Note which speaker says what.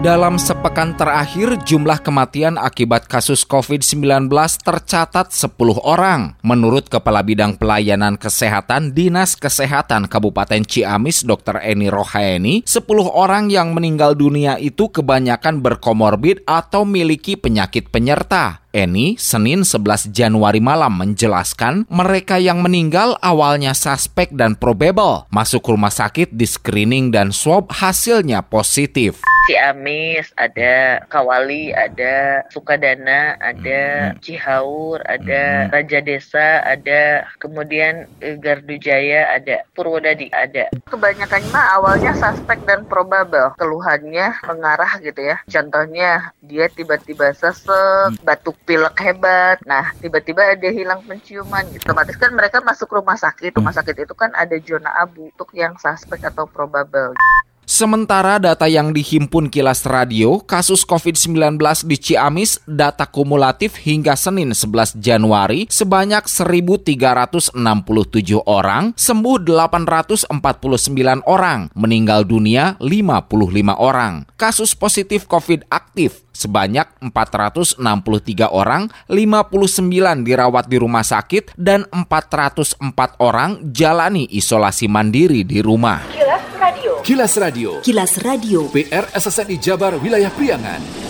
Speaker 1: Dalam sepekan terakhir, jumlah kematian akibat kasus COVID-19 tercatat 10 orang. Menurut Kepala Bidang Pelayanan Kesehatan Dinas Kesehatan Kabupaten Ciamis, Dr. Eni Rohaeni, 10 orang yang meninggal dunia itu kebanyakan berkomorbid atau miliki penyakit penyerta. Eni Senin 11 Januari malam menjelaskan mereka yang meninggal awalnya suspek dan probable. Masuk rumah sakit di screening dan swab hasilnya positif.
Speaker 2: Ciamis, ada Kawali, ada Sukadana, ada hmm. Cihaur, ada hmm. Raja Desa, ada kemudian eh, Gardu Jaya, ada Purwodadi, ada. Kebanyakan mah awalnya suspek dan probable. Keluhannya mengarah gitu ya. Contohnya dia tiba-tiba sesek, hmm. batuk pilek hebat. Nah, tiba-tiba dia hilang penciuman gitu. Otomatis kan mereka masuk rumah sakit. Rumah sakit itu kan ada zona abu untuk yang suspek atau probable.
Speaker 1: Sementara data yang dihimpun Kilas Radio, kasus COVID-19 di Ciamis data kumulatif hingga Senin 11 Januari sebanyak 1.367 orang, sembuh 849 orang, meninggal dunia 55 orang. Kasus positif COVID aktif sebanyak 463 orang, 59 dirawat di rumah sakit, dan 404 orang jalani isolasi mandiri di rumah.
Speaker 3: Kilas Radio. Kilas Radio. PR SSNI Jabar Wilayah Priangan.